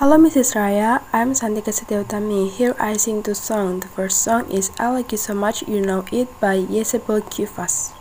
Hello Mrs. Raya, I'm Santika Setiautami. Here I sing two songs. The first song is I Like You So Much You Know It by Ysabelle Cuevas.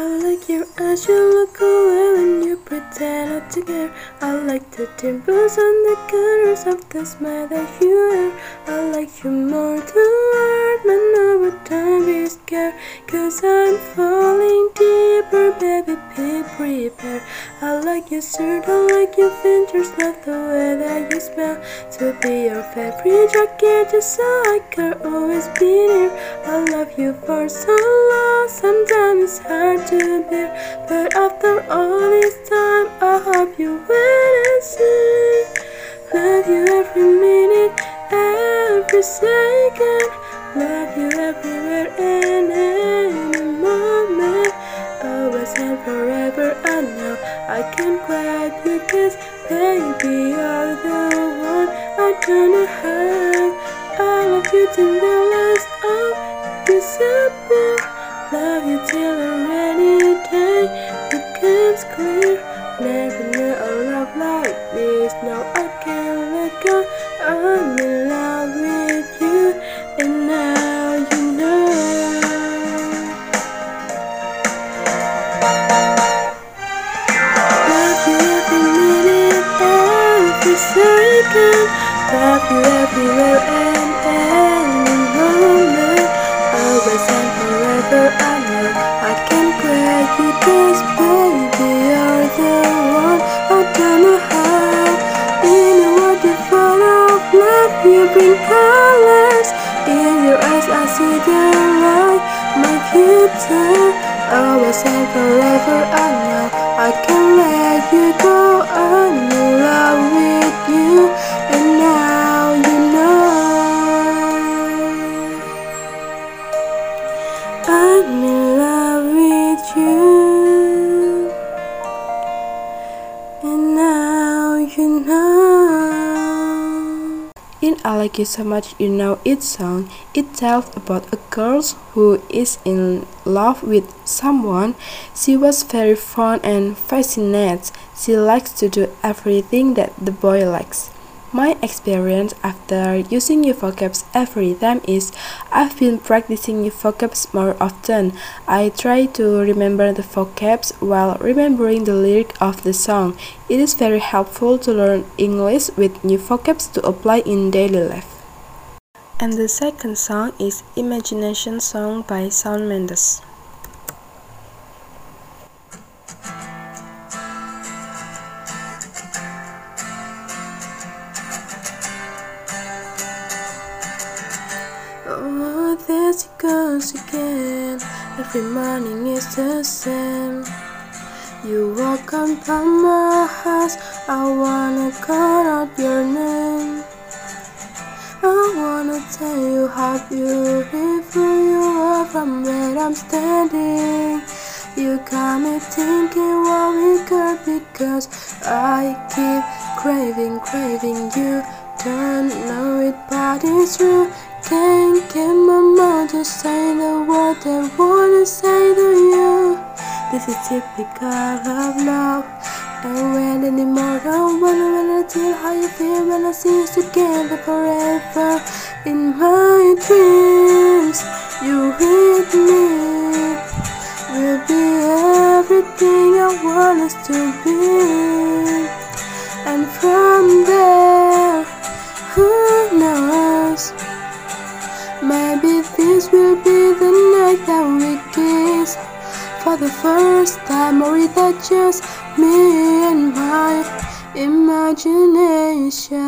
I like your eyes, you look away when you pretend not to care. I like the dimples on the corners of the smile that you wear. I like you more to hurt, but no time be scared. Cause I'm falling deeper, baby, be prepared. I like your shirt, I like your fingers, love the way that you smell. To be your favorite jacket, just so I can always be near. I love you for so long, sometimes it's hard to bear. But after all this time, I hope you and see. Love you every minute, every second. Love you everywhere and any moment. Always and forever, I know I can grab you, cause baby, you're the one I don't have. I love you till the last of December. Love you till a rainy day becomes clear. Never knew a love like this. Now I second. Love you everywhere and any moment. Always and forever, I know I can grab you, cause baby, you're the one I don't know how. In a full of love, you bring colors. In your eyes, I see the light, my future. Always and forever, I know I can let you go. I'm in love with you, I'm in love with you, and now you know. In I Like You So Much You Know It song, it tells about a girl who is in love with someone. She was very fun and fascinated. She likes to do everything that the boy likes. My experience after using new vocabs every time is I've been practicing new vocabs more often. I try to remember the vocabs while remembering the lyric of the song. It is very helpful to learn English with new vocabs to apply in daily life. And the second song is Imagination Song by Shawn Mendes. Every morning is the same. You walk on by my house. I wanna call out your name. I wanna tell you how beautiful you are from where I'm standing. You got me thinking what we could because I keep craving, craving you. Don't know it, but it's true. Can't get mouth to say the word I wanna say to you. This is typical of love. And when anymore, don't wanna wanna tell how you feel when I see us together forever. In my dreams, you with me will be everything I want us to be. And from for the first time, or that just me and my imagination?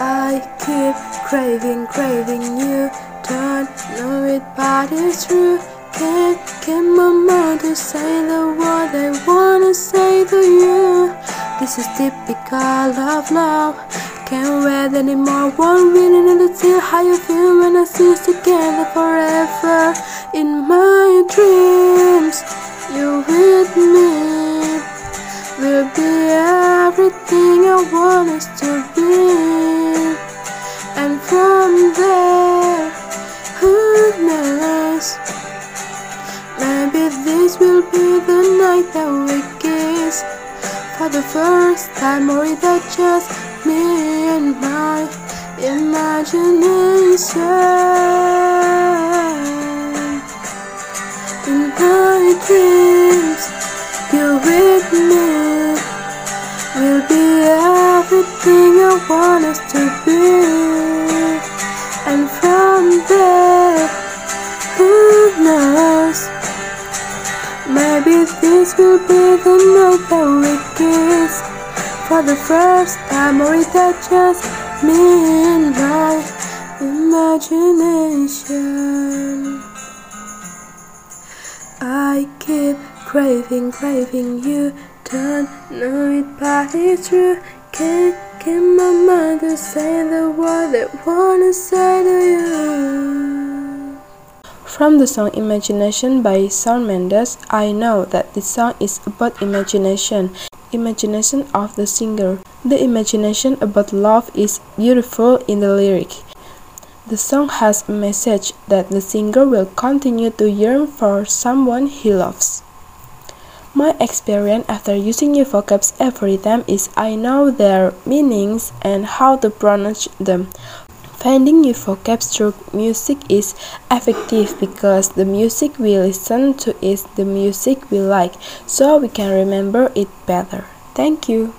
I keep craving, craving you. Don't know it, but it's true. Can't get my mind to say the word I wanna say to you. This is typical of love. Can't wait anymore, won't really to see how you feel when I see us together forever. In my dreams, you're with me. We'll be everything I want us to be. And from there, who knows? Maybe this will be the night that we kiss. For the first time or it just me and my imagination? In my dreams, you're with me. We'll be everything I want us to be. And from there, who knows? Maybe this will be the night that we kiss for the first time, or that just me and my imagination? I keep craving, craving you. Don't know it, but it's true. Can't get my mind to say the word that wanna say to you. From the song Imagination by Shawn Mendes, I know that this song is about imagination, imagination of the singer. The imagination about love is beautiful in the lyric. The song has a message that the singer will continue to yearn for someone he loves. My experience after using new vocabs every time is I know their meanings and how to pronounce them. Finding new vocabs through music is effective because the music we listen to is the music we like, so we can remember it better. Thank you.